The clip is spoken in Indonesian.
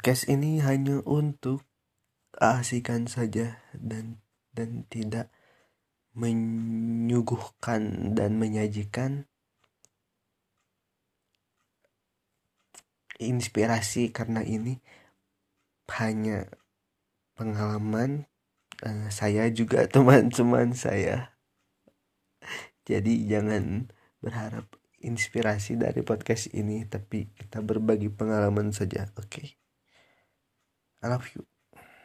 podcast ini hanya untuk asihkan saja dan dan tidak menyuguhkan dan menyajikan inspirasi karena ini hanya pengalaman uh, saya juga teman-teman saya jadi jangan berharap inspirasi dari podcast ini tapi kita berbagi pengalaman saja oke okay? I love you